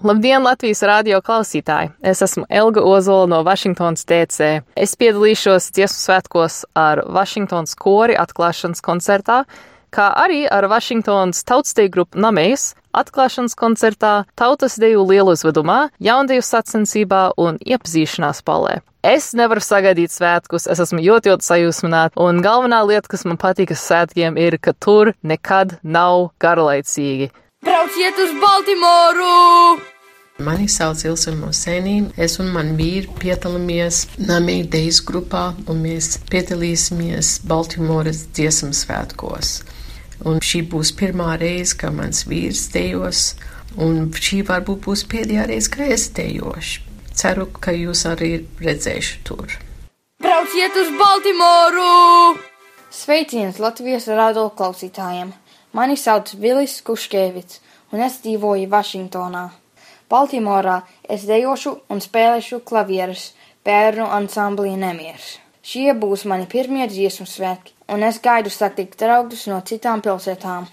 Labdien, Latvijas radio klausītāji! Es esmu Elga Ozola no Vašingtonas DC. Es piedalīšos dziesmu svētkos ar Vašingtonas kori atklāšanas koncertā, kā arī ar Vašingtonas tautsteju grupu Namējas atklāšanas koncertā, tautas deju lielu uzvedumā, jaundeju sacensībā un iepazīšanās palē. Es nevaru sagaidīt svētkus, es esmu ļoti, ļoti sajūsmināta, un galvenā lieta, kas man patīk ar svētkiem, ir, ka tur nekad nav garlaicīgi. Brauciet uz Baltimoru! Mani sauc Ilse Mosenī. Es un man vīri piedalāmies Namī Dejas grupā, un mēs piedalīsimies Baltimoras dziesmu svētkos. Un šī būs pirmā reize, kad mans vīrs dejos, un šī varbūt būs pēdējā reize, kad es dejošu. Ceru, ka jūs arī redzēšu tur. Brauciet uz Baltimoru! Sveiciens Latvijas rādo klausītājiem! Mani sauc Vilis Kuškēvits, un es dzīvoju Vašingtonā. Baltimorā es dejošu un spēlēšu klavierus bērnu ansamblī Nemieris. Šie būs mani pirmie dziesmu svētki, un es gaidu satikt draugus no citām pilsētām.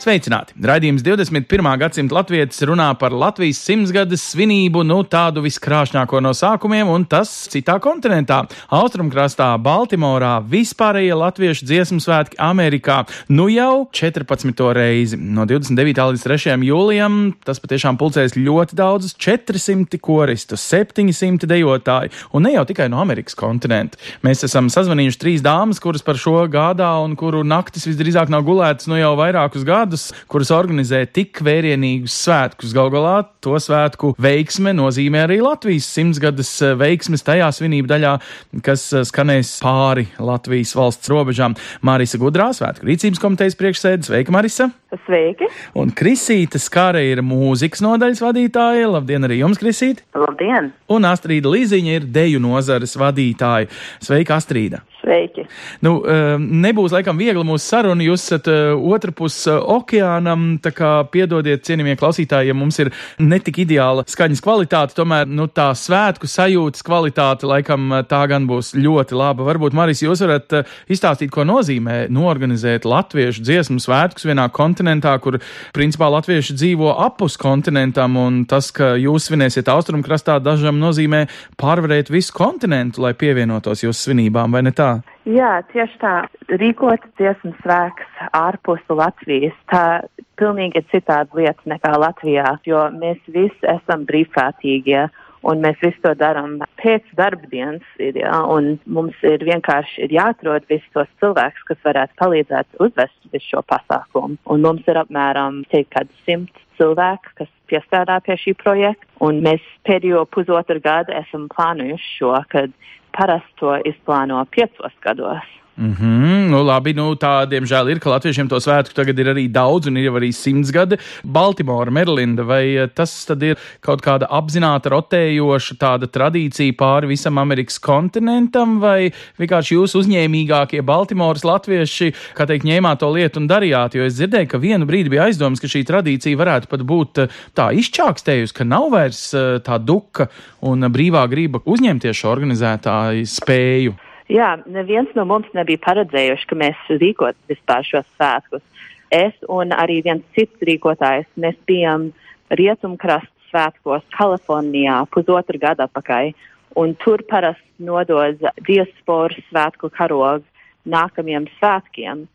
Sveicināti! Raidījums 21. gadsimta latvietis runā par Latvijas simtsgades svinību, nu tādu viskrāšņāko no sākumiem, un tas citā kontinentā - Austrumkrastā, Baltimorā, vispārējie latviešu dziesmu svētki Amerikā, nu jau 14. reizi. No 29. līdz 3. jūlijam tas patiešām pulcēs ļoti daudzus - 400 koristus, 700 dejotāju, un ne jau tikai no Amerikas kontinenta. Mēs esam sazvanījuši trīs dāmas, kuras par šo gādā un kuru naktis visdrīzāk nav gulētas nu jau vairākus gadus gadus, kuras organizē tik vērienīgus svētkus. Galu galā to svētku veiksme nozīmē arī Latvijas simtsgades veiksmes tajā svinību daļā, kas skanēs pāri Latvijas valsts robežām. Marisa Gudrā, Svētku rīcības komitejas priekšsēdē. Sveika, Marisa! Sveiki! Un Krisīta Skara ir mūzikas nodaļas vadītāja. Labdien arī jums, Krisīta! Labdien! Un Astrīda Līziņa ir deju nozares vadītāja. Sveika, Astrīda! Sveiki! Nu, nebūs laikam viegli mūsu saruna. Jūs esat otrā pusē okeānam, tā kā piedodiet, cienījamie klausītāji, ja mums ir netik ideāla skaņas kvalitāte, tomēr nu, tā svētku sajūtas kvalitāte laikam tā gan būs ļoti laba. Varbūt, Maris, jūs varat izstāstīt, ko nozīmē norganizēt latviešu dziesmu svētkus vienā kontinentā, kur principā latvieši dzīvo apus kontinentam, un tas, ka jūs svinēsiet austrumkrastā, dažam nozīmē pārvarēt visu kontinentu, lai pievienotos jūsu svinībām, vai ne tā? Jā, tieši tā. Rīkot dziesmu svēks ārpus Latvijas, tā pilnīgi ir citāda lieta nekā Latvijā, jo mēs visi esam brīvprātīgie. Un mēs visu to darām pēc darba dienas, ir, ja, mums ir vienkārši ir jāatrod visus tos cilvēkus, kas varētu palīdzēt uzvest visu šo pasākumu. Un mums ir apmēram, simts cilvēku, kas piestrādā pie šī projekta, un mēs pēdējo pusotru gadu esam plānojuši šo, kad parasti to izplāno piecos gados. Mm -hmm, nu, labi, nu, tā diemžēl ir, ka latviešiem to svētku tagad ir arī daudz, un ir jau arī simts gadi. Baltimora, Merilanda, vai tas tad ir kaut kāda apzināta rotējoša tāda tradīcija pāri visam Amerikas kontinentam, vai vienkārši jūs uzņēmīgākie Baltimoras latvieši, kā teikt, ņēmāt to lietu un darījāt? Jo es dzirdēju, ka vienu brīdi bija aizdomas, ka šī tradīcija varētu pat būt tā izčākstējusi, ka nav vairs tā duka un brīvā grība uzņemties šo organizētāju spēju. Jā, neviens no mums nebija paredzējuši, ka mēs rīkot vispār šos svētkus. Es un arī viens cits rīkotājs, mēs bijām Rietumkrasta svētkos Kalifornijā pusotru gadu atpakaļ, un tur parasti nodoz diasporas svētku karogu nākamajiem svētkiem.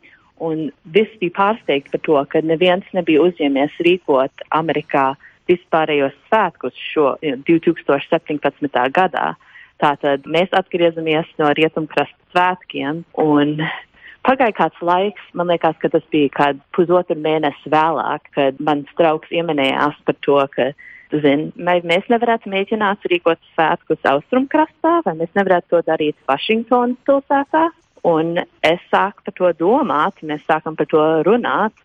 Un viss bija pārsteigts par to, ka neviens nebija uzņēmies rīkot Amerikā vispārējos svētkus šo 2017. gadā. Tātad mēs atgriezamies no rietumkrasta svētkiem un pagāja kāds laiks, man liekas, ka tas bija kāds pusotru mēnesi vēlāk, kad mans draugs ieminējās par to, ka Zin, mēs nevarētu mēģināt rīkot svētkus austrumkrastā, vai mēs nevarētu to darīt Vašingtonas pilsētā. Un es sāku par to domāt, mēs sākam par to runāt.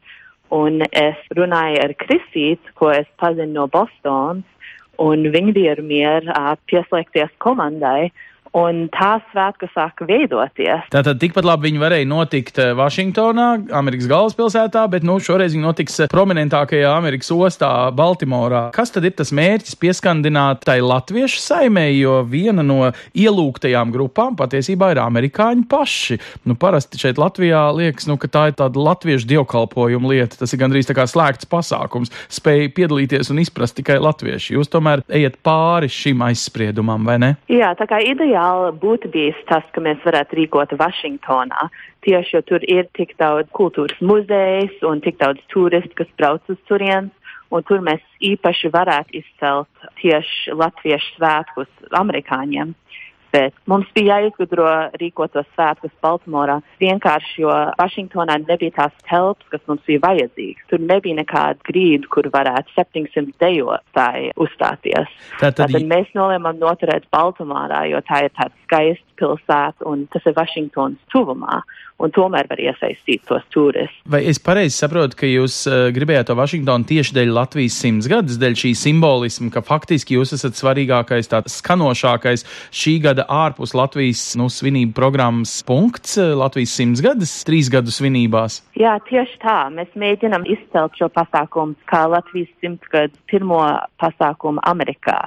Un es runāju ar Kristītu, ko es pazinu no Bostonas, un viņa bija ar mieru pieslēgties komandai. Un tā svētku sāka veidoties. Tātad tikpat labi viņi varēja notikt Vašingtonā, Amerikas galvaspilsētā, bet nu, šoreiz viņi notiks prominentākajā Amerikas ostā, Baltimorā. Kas tad ir tas mērķis pieskandināt tai latviešu saimē, jo viena no ielūgtajām grupām patiesībā ir amerikāņi paši. Nu, parasti šeit Latvijā liekas, nu, ka tā ir tāda latviešu dievkalpojuma lieta. Tas ir gandrīz tā kā slēgts pasākums, spēja piedalīties un izprast tikai latvieši. Jūs tomēr ejat pāri šim aizspriedumam, vai ne? Jā, tā kā ideja ideāli būtu bijis tas, ka mēs varētu rīkot Vašingtonā. Tieši jo tur ir tik daudz kultūras muzejs un tik daudz turistu, kas brauc uz turienes. Un tur mēs īpaši varētu izcelt tieši latviešu svētkus amerikāņiem. Bet mums bija jāizgudro rīkot tos svētkus Baltimorā vienkārši, jo Vašingtonā nebija tās telpas, kas mums bija vajadzīgas. Tur nebija nekāda grīda, kur varētu 700 dejotāji uzstāties. Tātad, Tātad mēs nolēmām noturēt Baltimorā, jo tā ir tāda skaista pilsēta un tas ir Vašingtonas tuvumā un tomēr var iesaistīt tos turistus. Vai es pareizi saprotu, ka jūs uh, gribējāt to Vašingtonu tieši dēļ Latvijas simtsgades, dēļ šī simbolisma, ka faktiski jūs esat svarīgākais, tāds skanošākais šī gada ārpus Latvijas nu, svinību programmas punkts uh, Latvijas simtsgades trīs gadu svinībās? Jā, tieši tā. Mēs mēģinam izcelt šo pasākumu kā Latvijas simtsgadu pirmo pasākumu Amerikā.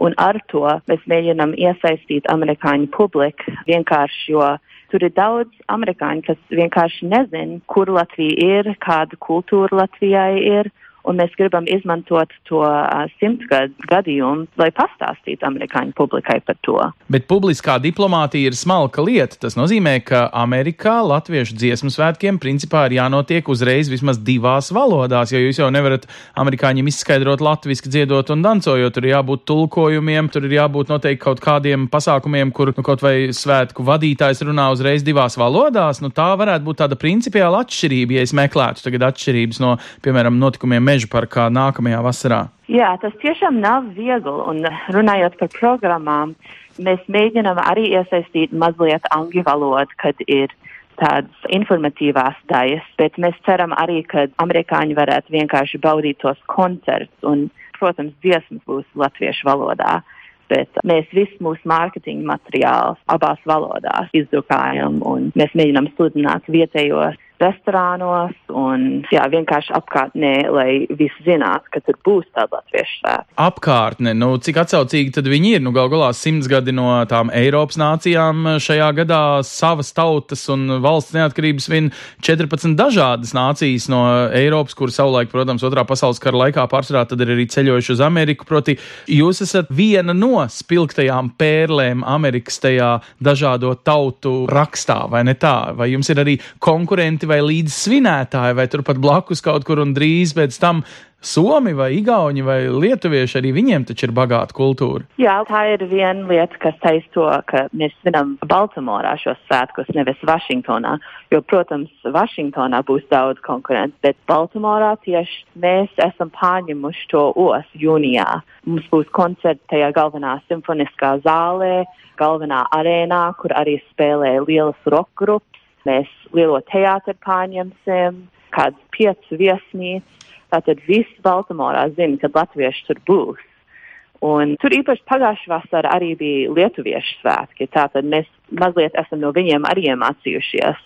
Un ar to mēs mēģinām iesaistīt amerikāņu publiku vienkārši, jo tur ir daudz amerikāņu, kas vienkārši nezin, kur Latvija ir, kāda kultūra Latvijai ir. Un mēs gribam izmantot to uh, simtgadu gadījumu, lai pastāstītu amerikāņu publikai par to. Bet publiskā diplomātija ir smalka lieta. Tas nozīmē, ka Amerikā latviešu dziesmu svētkiem principā ir jānotiek uzreiz vismaz divās valodās, jo jūs jau nevarat amerikāņiem izskaidrot latviešu dziedot un dancojot. Tur ir jābūt tulkojumiem, tur ir jābūt noteikti kaut kādiem pasākumiem, kur nu, kaut vai svētku vadītājs runā uzreiz divās valodās. Nu, tā varētu būt tāda principiāla atšķirība, ja es meklētu tagad atšķirības no, piemēram, notikumiem meža parkā nākamajā vasarā? Jā, tas tiešām nav viegli. Un runājot par programmām, mēs mēģinām arī iesaistīt mazliet angļu valodu, kad ir tādas informatīvās daļas, bet mēs ceram arī, ka amerikāņi varētu vienkārši baudīt tos koncertus un, protams, dziesmas būs latviešu valodā. Bet mēs visu mūsu mārketinga materiālus abās valodās izdrukājam un mēs mēģinām sludināt vietējos restorānos un jā, vienkārši apkārtnē, lai visi zinātu, ka tur būs tāda latviešu svētki. Apkārtne, nu, cik atsaucīgi tad viņi ir? Nu, gal galā simts gadi no tām Eiropas nācijām šajā gadā savas tautas un valsts neatkarības vien 14 dažādas nācijas no Eiropas, kur savulaik, protams, otrā pasaules kara laikā pārsvarā tad ir arī ceļojuši uz Ameriku. Proti, jūs esat viena no spilgtajām pērlēm Amerikas tajā dažādo tautu rakstā, vai ne tā? Vai jums ir arī konkurenti vai līdz svinētāji, vai turpat blakus kaut kur un drīz pēc tam Somi vai Igauni vai Lietuvieši arī viņiem taču ir bagāta kultūra. Jā, tā ir viena lieta, kas to, ka mēs svinam Baltimorā šos svētkus, nevis Vašingtonā. Jo, protams, Vašingtonā būs daudz konkurences, bet Baltimorā tieši mēs esam pārņemuši to ostu jūnijā. Mums būs koncerts tajā galvenā simfoniskā zālē, galvenā arēnā, kur arī spēlē lielas roka grupas. Mēs lielo teātru pārņemsim, kādas piecas viesnīcas. Tātad viss Baltimorā zina, ka latvieši tur būs. Un tur īpaši pagājušā vasarā arī bija lietuviešu svētki. Tātad mēs mazliet esam no viņiem arī iemācījušies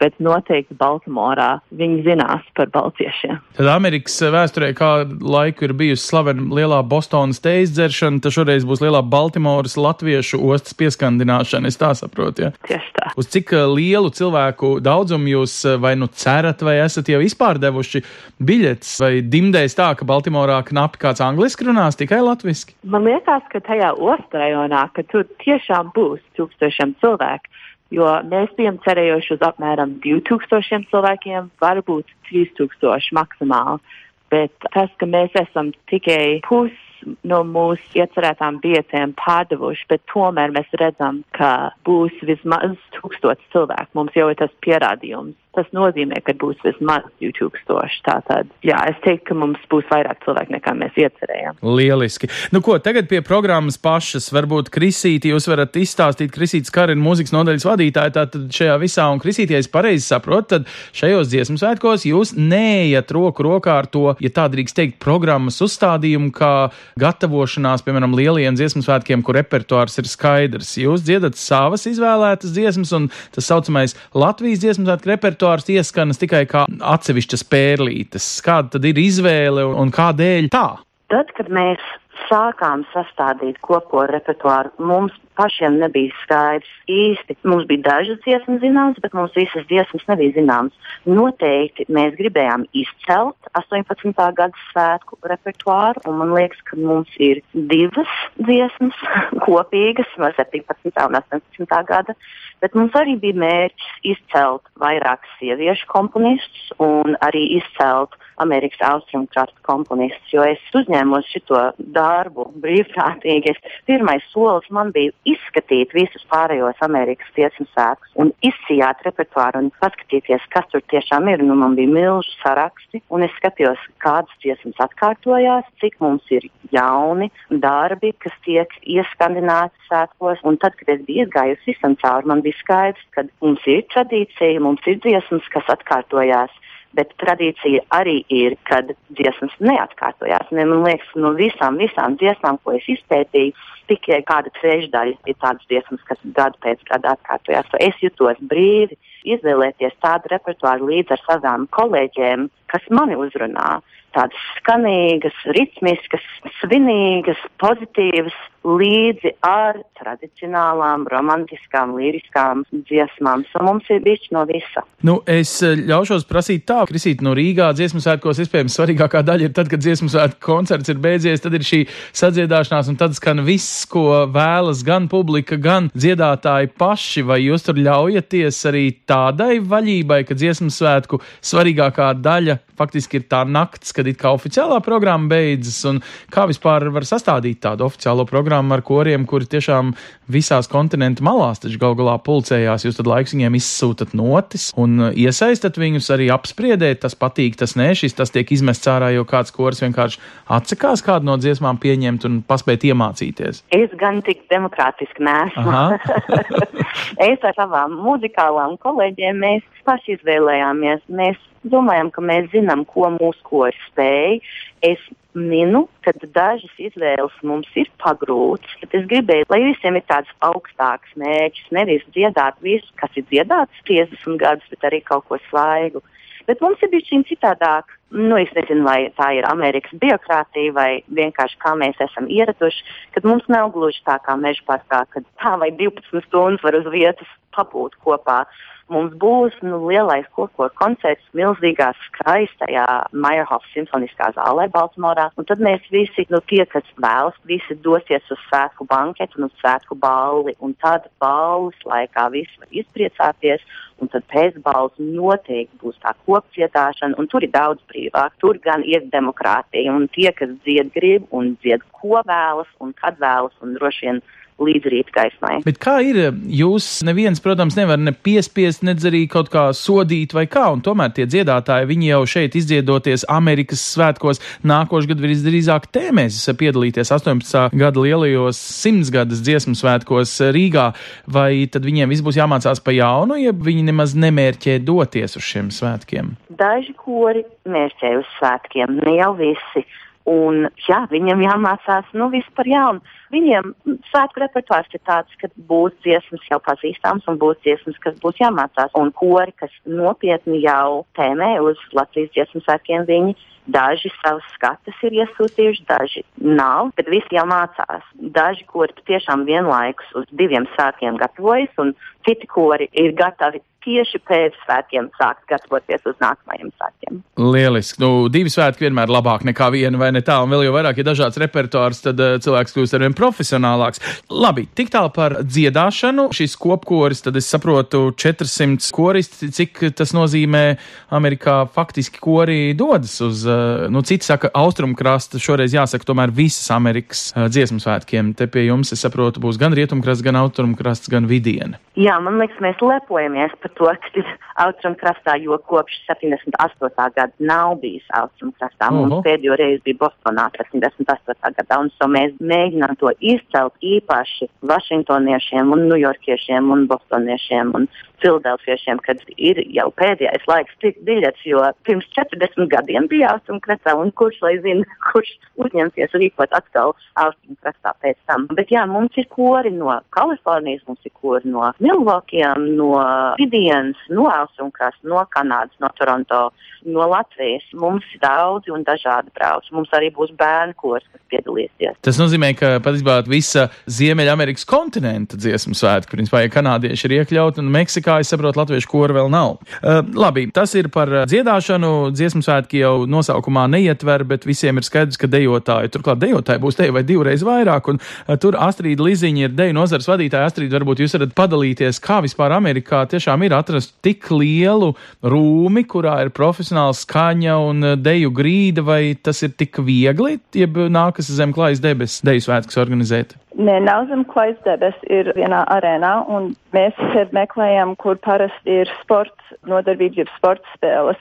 bet noteikti Baltimorā viņi zinās par baltiešiem. Tad Amerikas vēsturē kādu laiku ir bijusi slavena lielā Bostonas teiz dzeršana, tad šoreiz būs lielā Baltimoras latviešu ostas pieskandināšana, es tā saprotu, ja? Tieši tā. Uz cik lielu cilvēku daudzumu jūs vai nu cerat, vai esat jau izpārdevuši biļetes, vai dimdēs tā, ka Baltimorā knapi kāds angliski runās, tikai latviski? Man liekas, ka tajā ostrajonā, ka tur tiešām būs tūkstošiem cilvēku jo mēs bijām cerējuši uz apmēram 2000 cilvēkiem, varbūt 3000 maksimāli. Bet tas, ka mēs esam tikai pusi no mūsu iecerētām pieciem pārdevuši, bet tomēr mēs redzam, ka būs vismaz tūkstots cilvēku. Mums jau ir tas pierādījums. Tas nozīmē, ka būs vismaz 2000. Tātad, jā, es teiktu, ka mums būs vairāk cilvēku nekā mēs iecerējām. Lieliski. Nu, ko tagad pie programmas pašas? Varbūt Krisīti, jūs varat izstāstīt, Krisītis Karina mūzikas nodaļas vadītāja, tātad šajā visā, un Krisīti, ja es pareizi saprotu, tad šajos dziesmu svētkos jūs neiet roku rokā ar to, ja tā drīkst teikt, programmas uzstādījumu, kā gatavošanās, piemēram, lielajiem dziesmu svētkiem, kur repertuārs ir skaidrs. Jūs dziedat savas izvēlētas dziesmas, un tas saucamais Latvijas dziesmu svētku repertuārs repertuārs ieskanas tikai kā atsevišķas pērlītes. Kāda tad ir izvēle un kādēļ tā? Tad, kad mēs sākām sastādīt kopā repertuāru, mums pašiem nebija skaidrs īsti. Mums bija dažas dziesmas zināmas, bet mums visas dziesmas nebija zināmas. Noteikti mēs gribējām izcelt 18. gada svētku repertuāru, un man liekas, ka mums ir divas dziesmas kopīgas no 17. un 18. gada bet mums arī bija mērķis izcelt vairākus sieviešu komponistus un arī izcelt Amerikas austrumkrasta komponistus, jo es uzņēmos šo darbu brīvprātīgi. Pirmais solis man bija izskatīt visus pārējos Amerikas dziesmu sēkļus un izsijāt repertuāru un paskatīties, kas tur tiešām ir. Nu, man bija milzu saraksti, un es skatījos, kādas dziesmas atkārtojās, cik mums ir jauni darbi, kas tiek ieskandināti sēklos. Un tad, kad es biju izgājusi visam cauri, man bija skaidrs, ka mums ir tradīcija, mums ir dziesmas, kas atkārtojās bet tradīcija arī ir, kad dziesmas neatkārtojās. Ne, man liekas, no visām, visām dziesmām, ko es izpētīju, tikai kāda trešdaļa ir tādas dziesmas, kas gadu pēc gada atkārtojās. So es jutos brīvi izvēlēties tādu repertuāru līdz ar savām kolēģiem, kas mani uzrunā. Tādas skanīgas, ritmiskas, svinīgas, pozitīvas, līdzi ar tradicionālām, romantiskām, liriskām dziesmām. So mums ir bijis no visa. Nu, es eh, ļaušos prasīt tā, Krisīt, no Rīgā dziesmu svētkos iespējams svarīgākā daļa ir tad, kad dziesmu svētku koncerts ir beidzies, tad ir šī sadziedāšanās un tad skan viss, ko vēlas gan publika, gan dziedātāji paši. Vai jūs tur ļaujaties arī tādai vaļībai, ka dziesmu svētku svarīgākā daļa faktiski ir tā nakts, kad it kā oficiālā programma beidzas un kā vispār var sastādīt tādu oficiālo programmu? Programma ar koriem, kuri tiešām visās kontinentu malās taču gal galā pulcējās. Jūs tad laiks viņiem izsūtat notis un uh, iesaistat viņus arī apspriedēt, tas patīk, tas nē, šis tas tiek izmests ārā, jo kāds kors vienkārši atsakās kādu no dziesmām pieņemt un paspēt iemācīties. Es gan tik demokrātiski nesmu. es ar savām muzikālām kolēģiem mēs paši izvēlējāmies. Mēs domājam, ka mēs zinām, ko mūsu kori spēj. Es minu, ka dažas izvēles mums ir pagrūtas, bet es gribēju, lai visiem ir tāds augstāks mērķis, nevis dziedāt visu, kas ir dziedāts 50 gadus, bet arī kaut ko svaigu. Bet mums ir bijis šī citādāk. Nu, es nezinu, vai tā ir Amerikas birokrātija vai vienkārši kā mēs esam ieraduši, kad mums nav gluži tā kā meža parkā, kad tā vai 12 stundas var uz vietas pabūt kopā. Mums būs nu, lielais kokoru koncerts milzīgā, skaistajā Meyerhofa simfoniskā zālē Baltimorā. Un tad mēs visi, nu, tie, kas vēlas, visi dosies uz svētku banketu un uz svētku balli. Un tad balles laikā visi var izpriecāties. Un tad pēc balvas noteikti būs tā kopcietēšana, un tur ir daudz brīvāk. Tur gan ir demokrātija, un tie, kas dzied grib un dzied, ko vēlas un kad vēlas, un droši vien līdz rīta gaismai. Bet kā ir? Jūs neviens, protams, nevar ne piespiest, nedz arī kaut kā sodīt vai kā, un tomēr tie dziedātāji, viņi jau šeit izdziedoties Amerikas svētkos nākošais gadu visdrīzāk tēmēs piedalīties 18. gada lielajos simtsgadas dziesmu svētkos Rīgā, vai tad viņiem viss būs jāmācās pa jaunu, ja viņi nemaz nemērķē doties uz šiem svētkiem? Daži kori mērķē uz svētkiem, ne jau visi. Un, jā, viņam jāmācās nu, viss par jaunu. Viņiem svētku repertuārs ir tāds, ka būs dziesmas jau pazīstams un būs dziesmas, kas būs jāmācās. Un kori, kas nopietni jau tēmē uz Latvijas dziesmu svētkiem, viņi daži savus skatus ir iesūtījuši, daži nav, bet visi jau mācās. Daži kori tiešām vienlaikus uz diviem svētkiem gatavojas, un citi kori ir gatavi tieši pēc svētkiem sākt gatavoties uz nākamajiem svētkiem. Lieliski. Nu, divi svētki vienmēr labāk nekā viena vai ne tā, un vēl jau vairāk, ja dažāds repertuārs, tad uh, cilvēks kļūst arvien profesionālāks. Labi, tik tālu par dziedāšanu. Šis kopkoris, tad es saprotu, 400 koristi, cik tas nozīmē Amerikā faktiski kori dodas uz, uh, nu, citi saka, austrumkrasta, šoreiz jāsaka tomēr visas Amerikas uh, dziesmu svētkiem. Te pie jums, es saprotu, būs gan rietumkrasts, gan austrumkrasts, gan vidiena. Jā, man liekas, mēs lepojamies par to, ka ir austrumkrastā, jo kopš 78. gada nav bijis austrumkrastā. Mums Oho. pēdējo reizi bija Bostonā 78. gadā, un so mēs mēģinām to izcelt īpaši vašingtoniešiem un ņujorkiešiem un bostoniešiem un fildelfiešiem, kad ir jau pēdējais laiks tikt biļets, jo pirms 40 gadiem bija austrumkrastā, un kurš lai zina, kurš uzņemsies rīkot atkal austrumkrastā pēc tam. Bet jā, mums ir kori no Kalifornijas, mums ir kori no Milvokiem, no Vidienas, no austrumkrasta, no Kanādas, no Toronto, no Latvijas. Mums ir daudzi un dažādi brauci. Mums arī būs bērnu kurs, kas piedalīsies. Tas nozīmē, ka patiesībā visa Ziemeļamerikas kontinenta dziesmu svētki, principā, ja kanādieši ir iekļauti un Meksikā, es saprotu, latviešu kora vēl nav. Uh, labi, tas ir par uh, dziedāšanu. Dziesmu svētki jau nosaukumā neietver, bet visiem ir skaidrs, ka dejotāji, turklāt dejotāji būs te vai divreiz vairāk, un uh, tur Astrīda Liziņa ir deju nozars vadītāja. Astrīda, varbūt jūs varat padalīties, kā vispār Amerikā tiešām ir atrast tik lielu rūmi, kurā ir profesionāla skaņa un uh, deju grīda, vai tas ir tik viegli, jeb nākas zem klājas debesis deju svētkus organizēt? Nē, nav zem klājas debes, ir vienā arēnā, un mēs sev meklējam, kur parasti ir sports, nodarbības, jeb sporta spēles.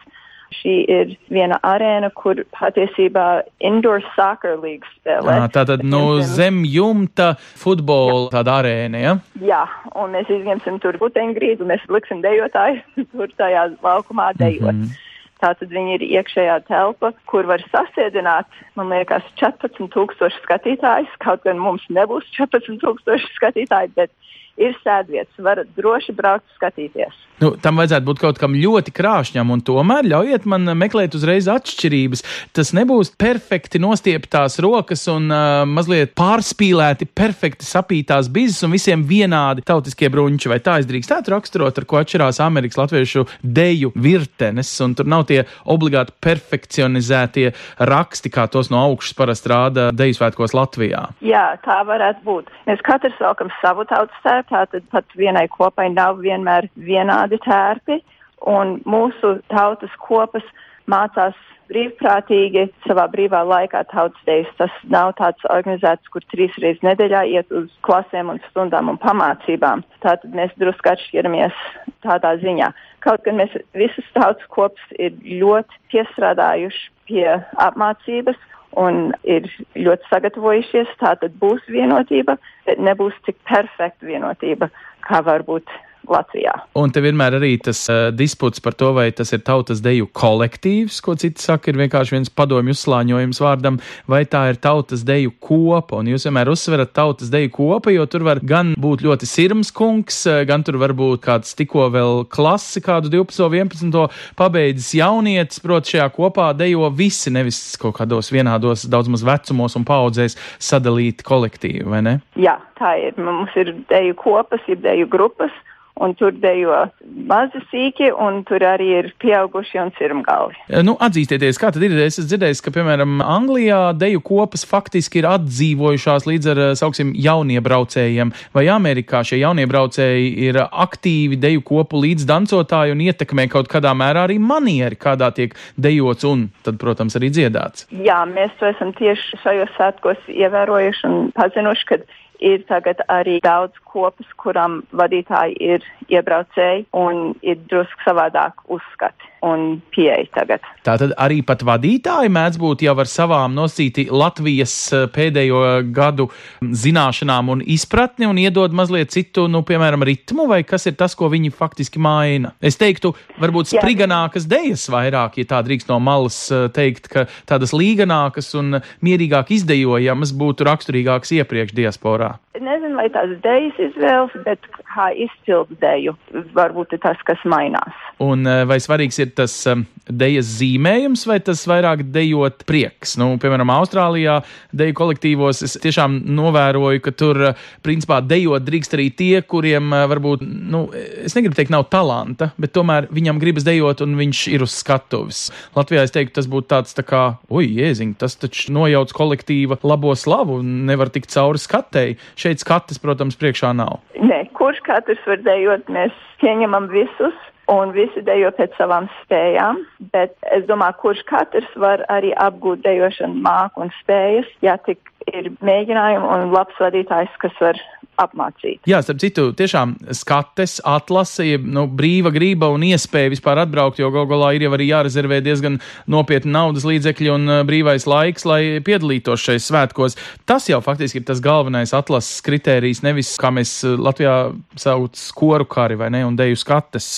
Šī ir viena arēna, kur patiesībā indoor soccer līga spēlē. Jā, tātad no zem jumta futbola tāda arēna, ja? Jā, un mēs izņemsim tur puteņgrīdu, mēs liksim dejotāju tur tajā laukumā dejot. Mm -hmm. Tātad viņi ir iekšējā telpa, kur var sasēdināt, man liekas, 14,000 skatītājus. Kaut gan mums nebūs 14,000 skatītāji, bet ir sēdvietas, varat droši braukt skatīties. Nu, tam vajadzētu būt kaut kam ļoti krāšņam, un tomēr ļaujiet man meklēt uzreiz atšķirības. Tas nebūs perfekti nostieptās rokas un uh, mazliet pārspīlēti, perfekti sapītās bizes un visiem vienādi tautiskie bruņķi. Vai tā es drīkstētu raksturot, ar ko atšķirās Amerikas latviešu deju virtenes, un tur nav tie obligāti perfekcionizētie raksti, kā tos no augšas parasti rāda deju svētkos Latvijā. Jā, tā varētu būt. Mēs katrs velkam savu tautas tērpu, tātad pat vienai kopai nav vienmēr vienādi tērpi, un mūsu tautas kopas mācās brīvprātīgi savā brīvā laikā tautas dejas. Tas nav tāds organizēts, kur trīs reizes nedēļā iet uz klasēm un stundām un pamācībām. Tātad mēs drusku atšķiramies tādā ziņā. Kaut gan mēs visas tautas kopas ir ļoti piestrādājuši pie apmācības un ir ļoti sagatavojušies, tā tad būs vienotība, bet nebūs tik perfekta vienotība, kā varbūt Latvijā. Un te vienmēr arī tas uh, disputs par to, vai tas ir tautas deju kolektīvs, ko citi saka, ir vienkārši viens padomju uzslāņojums vārdam, vai tā ir tautas deju kopa. Un jūs vienmēr uzsverat tautas deju kopa, jo tur var gan būt ļoti sirms kungs, gan tur var būt kāds tikko vēl klasi, kādu 12, 11 pabeidzis jaunietis, proti šajā kopā dejo visi, nevis kaut kādos vienādos daudz maz vecumos un paudzēs sadalīti kolektīvi, vai ne? Jā, tā ir. Mums ir deju kopas, ir deju grupas un tur dejo mazi sīki, un tur arī ir pieauguši un cirmgalvi. Nu, atzīstieties, kā tad ir? Es esmu dzirdējis, ka, piemēram, Anglijā deju kopas faktiski ir atdzīvojušās līdz ar, sauksim, jauniebraucējiem, vai Amerikā šie jauniebraucēji ir aktīvi deju kopu līdzdancotāji un ietekmē kaut kādā mērā arī manieri, kādā tiek dejots un tad, protams, arī dziedāts. Jā, mēs to esam tieši šajos svētkos ievērojuši un pazinuši, ka ir tagad arī daudz kopas, kurām vadītāji ir iebraucēji un ir drusku savādāk uzskati un pieeja tagad. Tātad arī pat vadītāji mēdz būt jau ar savām nosīti Latvijas pēdējo gadu zināšanām un izpratni un iedod mazliet citu, nu, piemēram, ritmu, vai kas ir tas, ko viņi faktiski maina? Es teiktu, varbūt spriganākas dejas vairāk, ja tā drīkst no malas teikt, ka tādas līganākas un mierīgāk izdejojamas būtu raksturīgākas iepriekš diasporā. Nezinu, vai tās dejas ir izvēles, bet kā izcildu deju varbūt ir tas, kas mainās. Un eh, vai svarīgs ir tas um, dejas zīmējums, vai tas vairāk dejot prieks? Nu, piemēram, Austrālijā deju kolektīvos es tiešām novēroju, ka tur, eh, principā, dejot drīkst arī tie, kuriem eh, varbūt, nu, es negribu teikt, nav talanta, bet tomēr viņam gribas dejot un viņš ir uz skatuves. Latvijā es teiktu, tas būtu tāds tā kā, ui, jēziņ, tas taču nojauc kolektīva labo slavu un nevar tikt cauri skatei. Šeit skates, protams, priekšā nav. Nē, kurš katrs var dejot, mēs pieņemam visus un visi dejo pēc savām spējām, bet es domāju, kurš katrs var arī apgūt dejošanu māku un spējas, ja tik ir mēģinājumi un labs vadītājs, kas var apmācīt. Jā, starp citu, tiešām skates, atlase, nu, brīva grība un iespēja vispār atbraukt, jo gal galā ir jau arī jārezervē diezgan nopietni naudas līdzekļi un brīvais laiks, lai piedalītos šajos svētkos. Tas jau faktiski ir tas galvenais atlases kritērijs, nevis kā mēs Latvijā sauc skoru kari vai ne, un deju skates.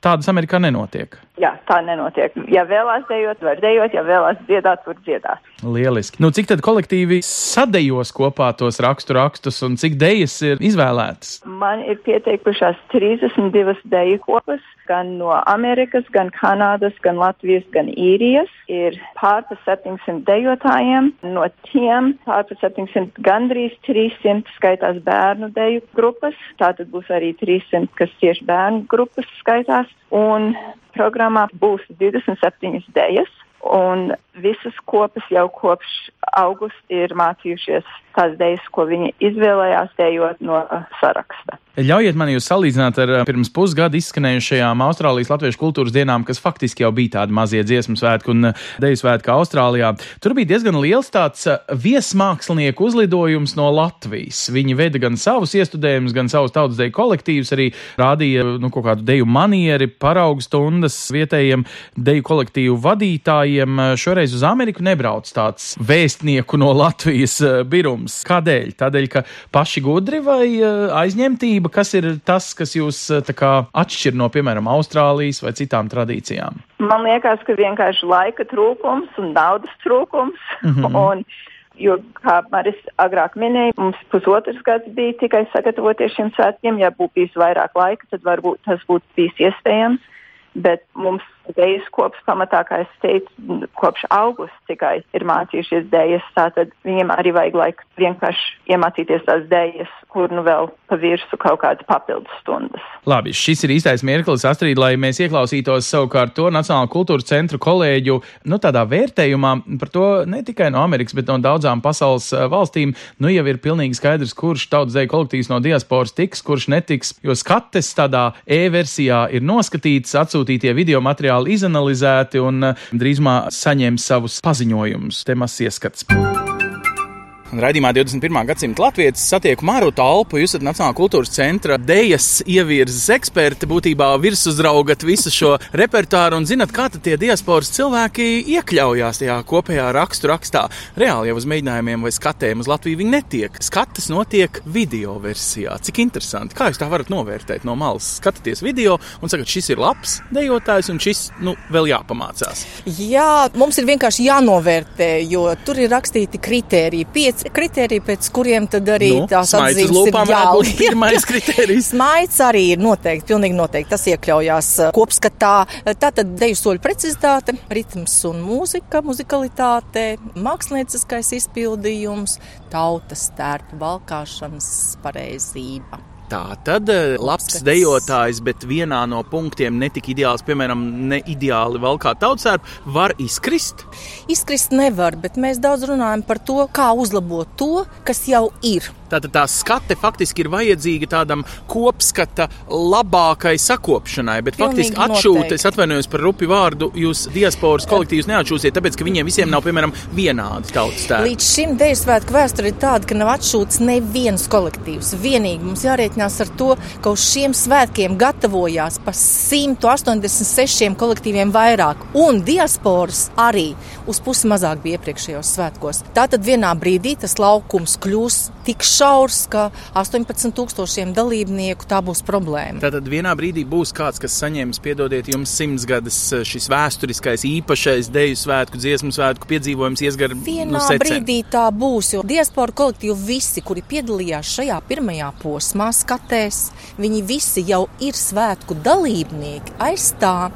Tādas Amerikā nenotiek. Jā, tā nenotiek. Ja vēlās dejot, var dejot, ja vēlās dziedāt, var dziedāt. Lieliski. Nu, cik tad kolektīvi sadejos kopā tos rakstu rakstus un cik dejas ir izvēlētas? Man ir pieteikušās 32 deju kopas, gan no Amerikas, gan Kanādas, gan Latvijas, gan Īrijas. Ir pār pa 700 dejotājiem. No tiem pār pa 700 gandrīz 300 skaitās bērnu deju grupas. Tātad būs arī 300, kas tieši bērnu grupas skaitās. Un programmā būs 27 dejas, un visas kopas jau kopš augusta ir mācījušies tās dejas, ko viņi izvēlējās dejot no saraksta. Ļaujiet man jūs salīdzināt ar pirms pusgada izskanējušajām Austrālijas latviešu kultūras dienām, kas faktiski jau bija tādi mazie dziesmu svētki un deju svētki Austrālijā. Tur bija diezgan liels tāds viesmākslinieku uzlidojums no Latvijas. Viņi veda gan savus iestudējumus, gan savus tautas deju kolektīvus, arī rādīja nu, kaut kādu deju manieri, paraugu stundas vietējiem deju kolektīvu vadītājiem. Šoreiz uz Ameriku nebrauc tāds vēstnieku no Latvijas birums. Kādēļ? Tādēļ, ka paši gudri vai aizņemtība? kas ir tas, kas jūs kā, atšķir no, piemēram, Austrālijas vai citām tradīcijām? Man liekas, ka vienkārši laika trūkums un naudas trūkums. Mm -hmm. un, jo, kā Maris agrāk minēja, mums pusotrs gads bija tikai sagatavoties šiem svētkiem. Ja būtu bijis vairāk laika, tad varbūt tas būtu bijis iespējams. Bet mums Dejas kops pamatā, kā es teicu, kopš augusta tikai ir mācījušies dēļas. Tātad viņiem arī vajag laiku vienkārši iemācīties tās dēļas, kur nu vēl pa virsmu kaut kādas papildus stundas. Labi, šis ir īstais mirklis, Astrid, lai mēs ieklausītos savukārt to Nacionālo kultūras centru kolēģu, nu tādā vērtējumā par to ne tikai no Amerikas, bet no daudzām pasaules eh, valstīm. Nu jau ir pilnīgi skaidrs, kurš tautas dēļ kolektīvs no diasporas tiks, kurš netiks, jo skates tādā e-versijā ir noskatīts, atsūtītie video materiāli materiāli izanalizēti un eh, drīzumā saņems savus paziņojumus. Te mazs ieskats. Un raidījumā 21. gadsimta latvijas satieku Māru Talpu. Jūs esat Nacionālā kultūras centra dēļas ievirzes eksperti, būtībā virsuzraugat visu šo repertuāru un zinat, kā tie diasporas cilvēki iekļaujās tajā kopējā rakstu rakstā. Reāli jau uz mēģinājumiem vai skatēm uz Latviju viņi netiek. Skatas notiek video versijā. Cik interesanti. Kā jūs tā varat novērtēt no malas? Skatāties video un sakat, šis ir labs dejotājs un šis nu, vēl jāpamācās. Jā, mums ir vienkārši jānovērtē, jo tur ir rakstīti kriteriji. Kriteriji, pēc kuriem tad arī nu, tās atzīmes ir jābūt. Pirmais kriterijs. Smaids arī ir noteikti, pilnīgi noteikti. Tas iekļaujās uh, kopskatā. Tātad deju soļu precizitāte, ritms un mūzika, muzikalitāte, mākslinieckais izpildījums, tautas tērpu valkāšanas pareizība. Tā tad eh, labs dejotājs, bet vienā no punktiem netik ideāls, piemēram, ne ideāli vēl kā tautsērp, var izkrist? Izkrist nevar, bet mēs daudz runājam par to, kā uzlabot to, kas jau ir. Tātad tā skate faktiski ir vajadzīga tādam kopskata labākai sakopšanai, bet Pilnīgi faktiski atšūt, es atvainojos par rupi vārdu, jūs diasporas kolektīvus neatšūsiet, tāpēc, ka viņiem visiem nav, piemēram, vienādi tautas tēli. Līdz šim Dēļu svētku vēsture ir tāda, ka nav atšūts neviens kolektīvs. Vienīgi mums jārēķinās ar to, ka uz šiem svētkiem gatavojās pa 186 kolektīviem vairāk, un diasporas arī uz pusi mazāk bija iepriekšējos svētkos. Tātad vienā brīdī tas laukums kļūs tik šaurs, ka 18 tūkstošiem dalībnieku tā būs problēma. Tātad vienā brīdī būs kāds, kas saņems, piedodiet, jums simtsgades šis vēsturiskais, īpašais deju svētku, dziesmu svētku piedzīvojums iesgar Vienā nu, secen. brīdī tā būs, jo diaspora kolektīvi visi, kuri piedalījās šajā pirmajā posmā, skatēs, viņi visi jau ir svētku dalībnieki aiz tā,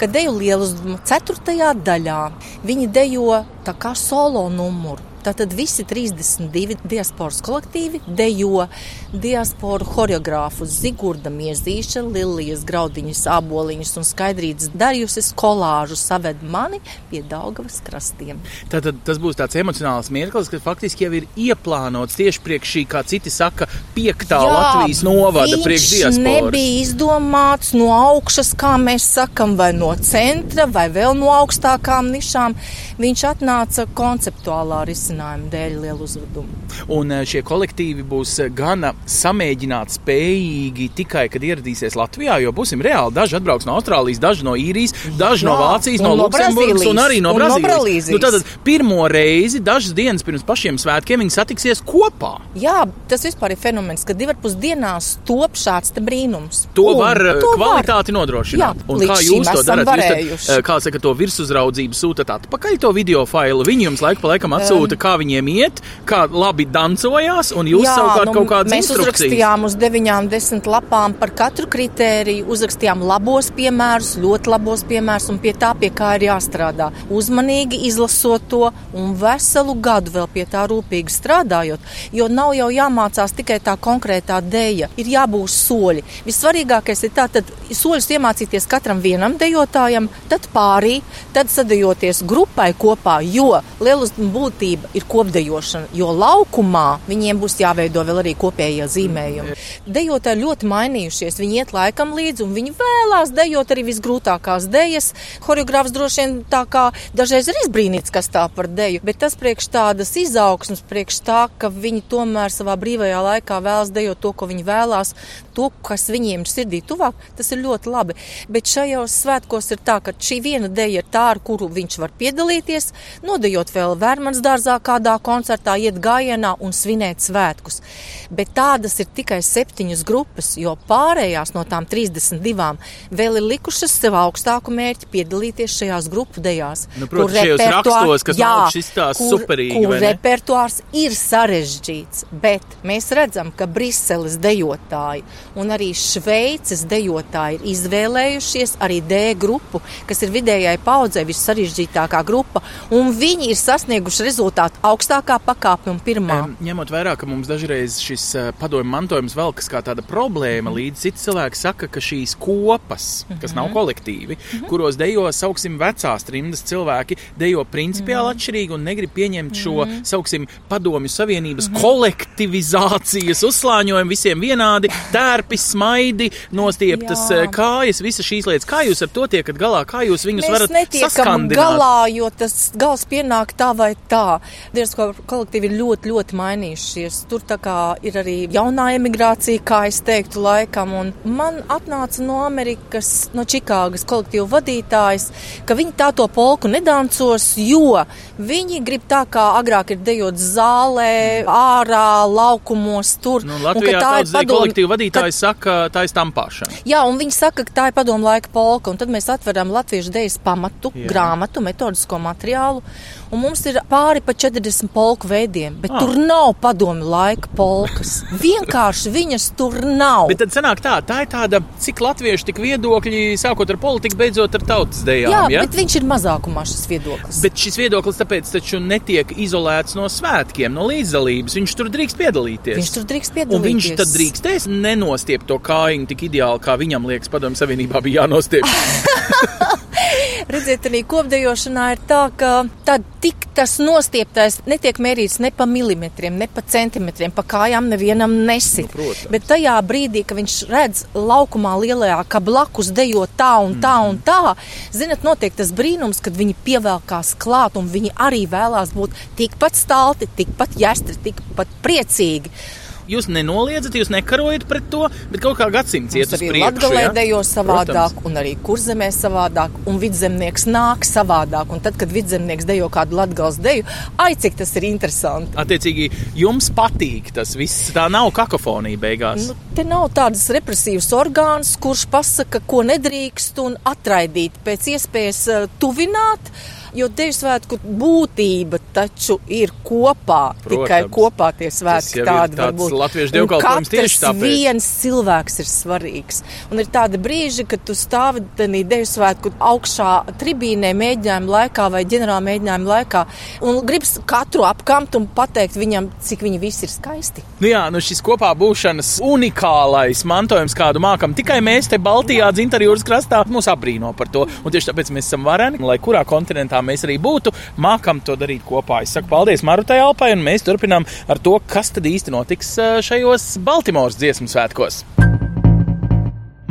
ka deju lielu ceturtajā daļā viņi dejo tā kā solo numuru. Tātad visi 32 diasporas kolektīvi dejo diasporu choreogrāfu Zigurda Miezīša, Lilijas Graudiņas, Aboliņas un Skaidrītas Darjuses kolāžu saved mani pie Daugavas krastiem. Tātad tas būs tāds emocionāls mirklis, kas faktiski jau ir ieplānots tieši priekš šī, kā citi saka, piektā Jā, Latvijas novada priekš diasporas. nebija izdomāts no augšas, kā mēs sakam, vai no centra, vai vēl no augstākām nišām. Viņš atnāca konceptuālā risinājuma dēļ lielu uzvedumu. Un eh, šie kolektīvi būs eh, gana samēģināt spējīgi tikai, kad ieradīsies Latvijā, jo būsim reāli. Daži atbrauks no Austrālijas, daži no Īrijas, daži Jā, no Vācijas, no, no Luksemburgas un arī no Brazīlijas. Nu, tad pirmo reizi, dažas dienas pirms pašiem svētkiem, viņi satiksies kopā. Jā, tas vispār ir fenomens, ka divi ar pus dienās top šāds brīnums. To un, var eh, to kvalitāti var. nodrošināt. Jā, un kā jūs to darat? Jūs tad, kā saka, to virsuzraudzību sūtat atpakaļ to video failu. Viņi jums laiku pa laikam atsūta, kā viņiem iet, kā labi dancojās, un jūs jā, savukārt nu, kaut kādas mēs instrukcijas. uzrakstījām uz deviņām, desmit lapām par katru kritēriju, uzrakstījām labos piemērus, ļoti labos piemērus, un pie tā, pie kā ir jāstrādā. Uzmanīgi izlasot to un veselu gadu vēl pie tā rūpīgi strādājot, jo nav jau jāmācās tikai tā konkrētā dēļa, ir jābūt soļi. Vissvarīgākais ir tā, tad soļus iemācīties katram vienam dejotājam, tad pārī, tad sadejoties grupai kopā, jo liela būtība ir kopdejošana, jo laukumā viņiem būs jāveido vēl arī kopējie zīmējumi. Dejotāji ļoti mainījušies, viņi iet laikam līdzi un viņi vēlās dejot arī visgrūtākās dejas. Horeogrāfs droši vien tā kā dažreiz ir izbrīnīts, kas tā par deju, bet tas priekš tādas izaugsmas, priekš tā, ka viņi tomēr savā brīvajā laikā vēlas dejot to, ko viņi vēlās, to, kas viņiem sirdī tuvāk, tas ir ļoti labi. Bet šajos svētkos ir tā, ka šī viena deja ir tā, ar kuru viņš var piedalīties, nodejot vēl Vērmans dārzā kādā koncertā, iet gājienā un svinēt svētkus. Bet tādas ir tikai septiņas grupas, jo pārējās no tām 32 vēl ir likušas sev augstāku mērķi piedalīties šajās grupu dejās. Nu, protams, šajos rakstos, kas jā, šis tās kur, superīgi. Kur repertuārs ir sarežģīts, bet mēs redzam, ka Briseles dejotāji un arī Šveices dejotāji ir izvēlējušies arī D grupu, kas ir vidējai paudzei vissarežģītākā grupa, un viņi ir sasnieguši rezultātu augstākā pakāpe un pirmā. Um, ņemot vērā, ka mums dažreiz šis uh, padomju mantojums velkas kā tāda problēma, mm. līdz citi cilvēki saka, ka šīs kopas, mm -hmm. kas nav mhm. kolektīvi, mm -hmm. kuros dejo, sauksim, vecās trimdas cilvēki, dejo principiāli mm -hmm. atšķirīgi un negrib pieņemt šo, mm -hmm. sauksim, padomju savienības mm -hmm. kolektivizācijas uzslāņojumu visiem vienādi, tērpi, smaidi, nostieptas Jā. kājas, visas šīs lietas. Kā jūs ar to tiekat galā? Kā jūs viņus Mēs varat saskandināt? galā, jo tas gals pienāk tā vai tā. Dievs, kolektīvi ir ļoti, ļoti mainījušies. Tur tā kā ir arī jaunā emigrācija, kā es teiktu, laikam. Un man atnāca no Amerikas, no Čikāgas kolektīvu vadītājs, ka viņi tā to polku nedancos, jo viņi grib tā kā agrāk ir dejot zālē, ārā, laukumos, tur. Nu, Latvijā un, tā ir padomu, kolektīvu vadītājs ka, saka, tā ir stampāšana. Jā, un viņi saka, ka tā ir padomu laika polka, un tad mēs atveram latviešu dejas pamatu, Jā. grāmatu, metodisko materiālu un mums ir pāri pa 40 polku veidiem, bet ah. tur nav padomu laika polkas. Vienkārši viņas tur nav. Bet tad sanāk tā, tā ir tāda, cik latvieši tik viedokļi, sākot ar politiku, beidzot ar tautas dejām. Jā, ja? bet viņš ir mazākumā šis viedoklis. Bet šis viedoklis tāpēc taču netiek izolēts no svētkiem, no līdzdalības. Viņš tur drīkst piedalīties. Viņš tur drīkst piedalīties. Un viņš tad drīkstēs nenostiept to kājiņu tik ideāli, kā viņam liekas, padomu savienībā bija jānostiep. Redziet, arī kopdejošanā ir tā, ka tad tik tas nostieptais netiek mērīts ne pa milimetriem, ne pa centimetriem, pa kājām nevienam nesit. Nu, protams. Bet tajā brīdī, kad viņš redz laukumā lielajā, ka blakus dejo tā un tā un tā, zinat, notiek tas brīnums, kad viņi pievelkās klāt un viņi arī vēlās būt tikpat stalti, tikpat jāstri, tikpat priecīgi. Jūs nenoliedzat, jūs nekarojat pret to, bet kaut kā gadsimts iet uz priekšu. Latvijā dejo savādāk, Protams. un arī kurzemē savādāk, un vidzemnieks nāk savādāk. Un tad, kad vidzemnieks dejo kādu latgals deju, ai, cik tas ir interesanti. Attiecīgi, jums patīk tas viss. Tā nav kakofonija beigās. Nu, te nav tādas represīvas orgāns, kurš pasaka, ko nedrīkst un atraidīt, pēc iespējas eh, tuvināt. Jo Deju svētku būtība taču ir kopā. Protams. Tikai kopā tie svētki tādi var būt. latviešu dievkalpojums tieši tāpēc. viens cilvēks ir svarīgs. Un ir tādi brīži, kad tu stāvi tādā Deju svētku augšā tribīnē mēģinājuma laikā vai ģenerāla mēģinājuma laikā un gribas katru apkamt un pateikt viņam, cik viņi visi ir skaisti. Nu jā, nu šis kopā būšanas unikālais mantojums, kādu mākam tikai mēs te Baltijā, Dzintara jūras krastā, mūs apbrīno par to. Un tieši tāpēc mēs esam vareni, lai kurā kontinentā mēs arī būtu, mākam to darīt kopā. Es saku paldies Marutai Alpai, un mēs turpinām ar to, kas tad īsti notiks eh, šajos Baltimoras dziesmu svētkos.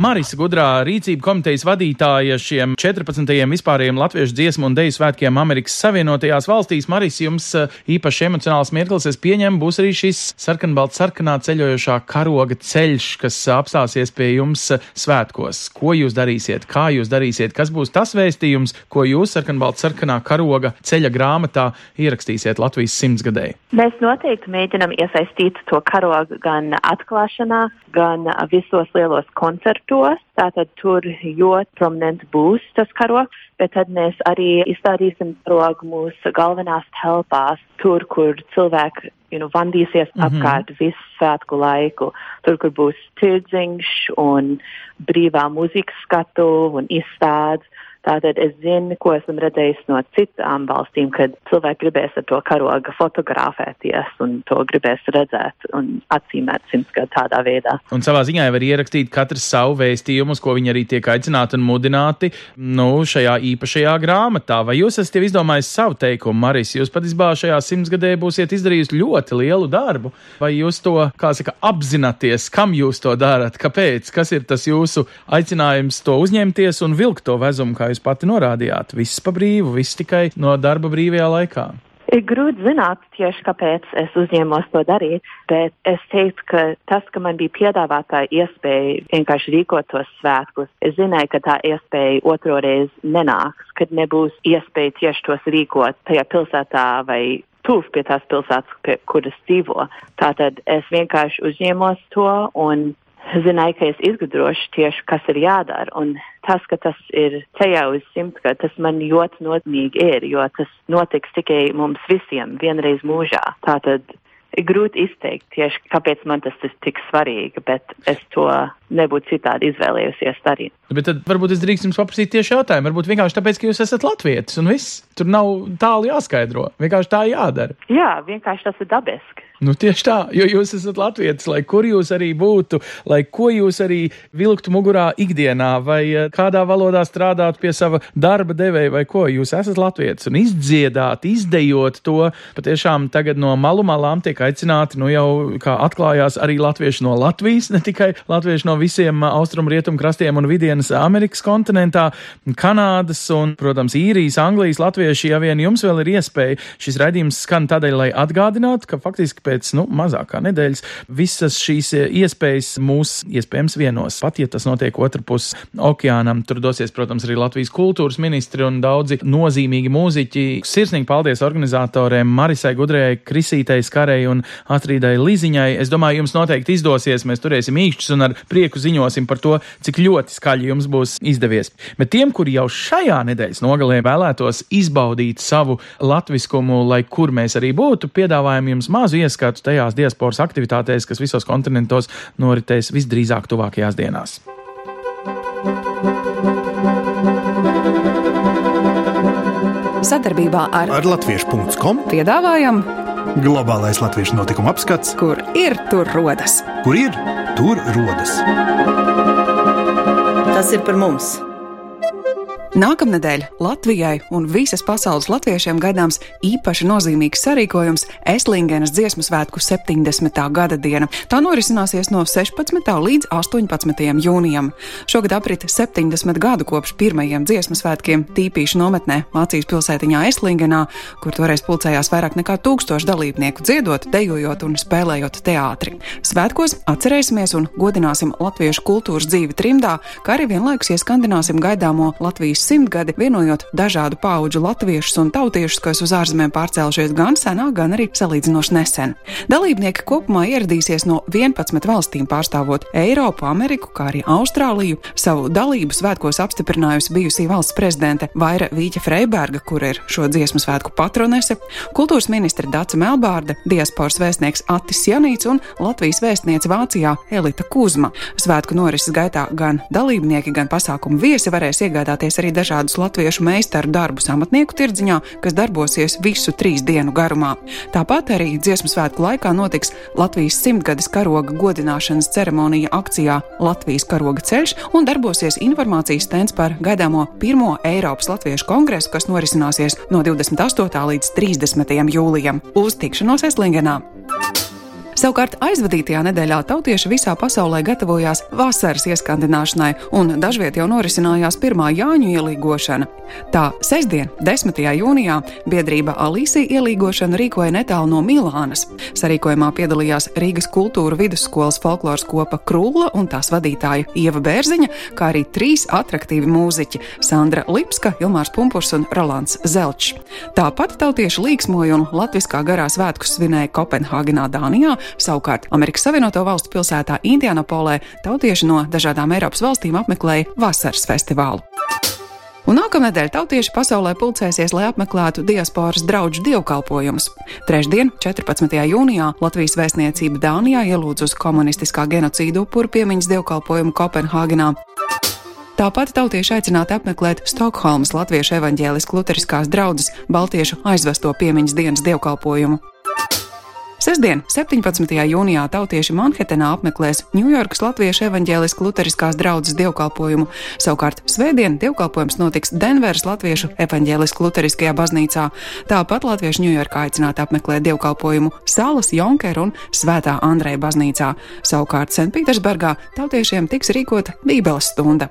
Marisa Gudrā, rīcība komitejas vadītāja šiem 14. vispārējiem latviešu dziesmu un deju svētkiem Amerikas Savienotajās valstīs. Marisa, jums eh, īpaši emocionāls mirklis, es pieņemu, būs arī šis sarkanbalts sarkanā ceļojošā karoga ceļš, kas apstāsies pie jums eh, svētkos. Ko jūs darīsiet, kā jūs darīsiet, kas būs tas vēstījums, ko jūs sarkanbalts sarkanā karoga ceļa grāmatā ierakstīsiet Latvijas simtsgadēji? Mēs noteikti mēģinam iesaistīt to karogu gan atklāšanā, gan visos lielos koncertos. Tātad tur ļoti prominenti būs tas karogs, bet tad mēs arī izstādīsim karogu mūsu galvenās telpās, tur, kur cilvēki you know, vandīsies mm. -hmm. apkārt visu svētku laiku. Tur, kur būs tirdziņš un brīvā mūzikas skatu un izstādes. Tātad es zinu, ko esmu redzējis no citām valstīm, kad cilvēki gribēs ar to karogu fotografēties un to gribēs redzēt un atzīmēt simtgadu tādā veidā. Un savā ziņā var ierakstīt katrs savu vēstījumu, uz ko viņi arī tiek aicināti un mudināti nu, šajā īpašajā grāmatā. Vai jūs esat izdomājis savu teikumu, Maris? Jūs patiesībā šajā simtsgadē būsiet izdarījusi ļoti lielu darbu. Vai jūs to, kā saka, apzināties, kam jūs to darat, kāpēc, kas ir tas jūsu aicinājums to uzņemties un vilkt to vezumu, jūs pati norādījāt? Viss pa brīvu, viss tikai no darba brīvajā laikā. Ir grūti zināt tieši, kāpēc es uzņēmos to darīt, bet es teiktu, ka tas, ka man bija piedāvāta iespēja vienkārši rīkot tos svētkus, es zināju, ka tā iespēja otro reizi nenāks, kad nebūs iespēja tieši tos rīkot tajā pilsētā vai tuvu pie tās pilsētas, pie kuras dzīvo. Tātad es vienkārši uzņēmos to un zināju, ka es izgudrošu tieši, kas ir jādara. Un tas, ka tas ir ceļā uz simtgadu, tas man ļoti nozīmīgi ir, jo tas notiks tikai mums visiem vienreiz mūžā. Tātad ir grūti izteikt tieši, kāpēc man tas ir tik svarīgi, bet es to nebūtu citādi izvēlējusies darīt. Bet tad varbūt es drīkstu jums paprasīt tieši jautājumu. Varbūt vienkārši tāpēc, ka jūs esat latvietis un viss. Tur nav tālu jāskaidro. Vienkārši tā jādara. Jā, vienkārši tas ir dabiski. Nu, tieši tā, jo jūs esat latvietis, lai kur jūs arī būtu, lai ko jūs arī vilktu mugurā ikdienā, vai eh, kādā valodā strādātu pie sava darba devēja, vai ko. Jūs esat latvietis un izdziedāt, izdejot to. Patiešām tagad no malu malām tiek aicināti, nu jau kā atklājās arī latvieši no Latvijas, ne tikai latvieši no visiem austrumu rietumu krastiem un vidienas Amerikas kontinentā, Kanādas un, protams, īrijas, Anglijas latvieši, ja vien jums vēl ir iespēja. Šis raidījums skan tādēļ, lai atgādinātu, ka faktiski pēc nu, mazākā nedēļas visas šīs iespējas mūs iespējams vienos. Pat ja tas notiek otrpus okeānam, tur dosies, protams, arī Latvijas kultūras ministri un daudzi nozīmīgi mūziķi. Sirsnīgi paldies organizatoriem Marisai Gudrējai, Krisītei Skarei un Atrīdai Liziņai. Es domāju, jums noteikti izdosies. Mēs turēsim īkšķus un ar prieku ziņosim par to, cik ļoti skaļi jums būs izdevies. Bet tiem, kuri jau šajā nedēļas nogalē vēlētos izbaudīt savu latviskumu, lai kur mēs arī būtu, piedāvājam jums mazu ieskatu tajās diasporas aktivitātēs, kas visos kontinentos noritēs visdrīzāk tuvākajās dienās. Sadarbībā ar, ar Latviešu.com piedāvājam globālais latviešu notikuma apskats, kur ir tur rodas. kur ir tur rodas. Tas ir par mums! Nākamnedēļ Latvijai un visas pasaules latviešiem gaidāms īpaši nozīmīgs sarīkojums - Eslingenas dziesmu svētku 70. gada diena. Tā norisināsies no 16. līdz 18. jūnijam. Šogad aprit 70 gadu kopš pirmajiem dziesmu svētkiem Tīpīšu nometnē Vācijas pilsētiņā Eslingenā, kur toreiz pulcējās vairāk nekā tūkstoši dalībnieku dziedot, dejojot un spēlējot teātri. Svētkos atcerēsimies un godināsim latviešu kultūras dzīvi trimdā, kā arī vienlaikus ieskandināsim gaidāmo Latvijas simtgadi, vienojot dažādu pauģu latviešus un tautiešus, kas uz ārzemēm pārcēlušies gan senā, gan arī salīdzinoši nesen. Dalībnieki kopumā ieradīsies no 11 valstīm, pārstāvot Eiropu, Ameriku, kā arī Austrāliju. Savu dalību svētkos apstiprinājusi bijusī valsts prezidente Vaira Vīķa Freiberga, kur ir šo dziesmu svētku patronese, kultūras ministre Daca Melbārda, diasporas vēstnieks Attis Janīts un Latvijas vēstniece Vācijā Elita Kuzma. Svētku norises gaitā gan dalībnieki, gan pasākumu viesi varēs iegādāties arī dažādus latviešu meistaru darbus amatnieku tirdziņā, kas darbosies visu trīs dienu garumā. Tāpat arī dziesmu svētku laikā notiks Latvijas simtgades karoga godināšanas ceremonija akcijā Latvijas karoga ceļš un darbosies informācijas stends par gaidāmo pirmo Eiropas Latviešu kongresu, kas norisināsies no 28. līdz 30. jūlijam. Uz tikšanos Eslingenā! Savukārt aizvadītajā nedēļā tautieši visā pasaulē gatavojās vasaras ieskandināšanai, un dažviet jau norisinājās pirmā Jāņu ielīgošana. Tā sestdien, 10. jūnijā, biedrība Alīsija ielīgošanu rīkoja netālu no Milānas. Sarīkojumā piedalījās Rīgas kultūra vidusskolas folkloras kopa Krūla un tās vadītāja Ieva Bērziņa, kā arī trīs attraktīvi mūziķi - Sandra Lipska, Ilmārs Pumpurs un Rolands Zelčs. Tāpat tautieši līksmoja un latviskā garā svētkus svinēja Kopenhāgenā, Dānijā, Savukārt Amerikas Savienoto Valstu pilsētā Indianapolē tautieši no dažādām Eiropas valstīm apmeklēja vasaras festivālu. Un nākamnedēļ tautieši pasaulē pulcēsies, lai apmeklētu diasporas draugu dievkalpojumus. Trešdien, 14. jūnijā, Latvijas vēstniecība Dānijā ielūdz uz komunistiskā genocīdu upuru piemiņas dievkalpojumu Kopenhāgenā. Tāpat tautieši aicināti apmeklēt Stokholmas Latviešu evaņģēlisku luteriskās draugas Baltiešu aizvesto piemiņas dienas dievkalpojumu. Sesdien, 17. jūnijā, tautieši Manhetenā apmeklēs Ņujorkas Latviešu evaņģēlisku luteriskās draudzes dievkalpojumu. Savukārt svētdien dievkalpojums notiks Denveras Latviešu evaņģēlisku luteriskajā baznīcā. Tāpat Latviešu Ņujorkā aicināti apmeklēt dievkalpojumu Salas, Jonker un Svētā Andreja baznīcā. Savukārt Senpītersburgā tautiešiem tiks rīkota Bībeles stunda.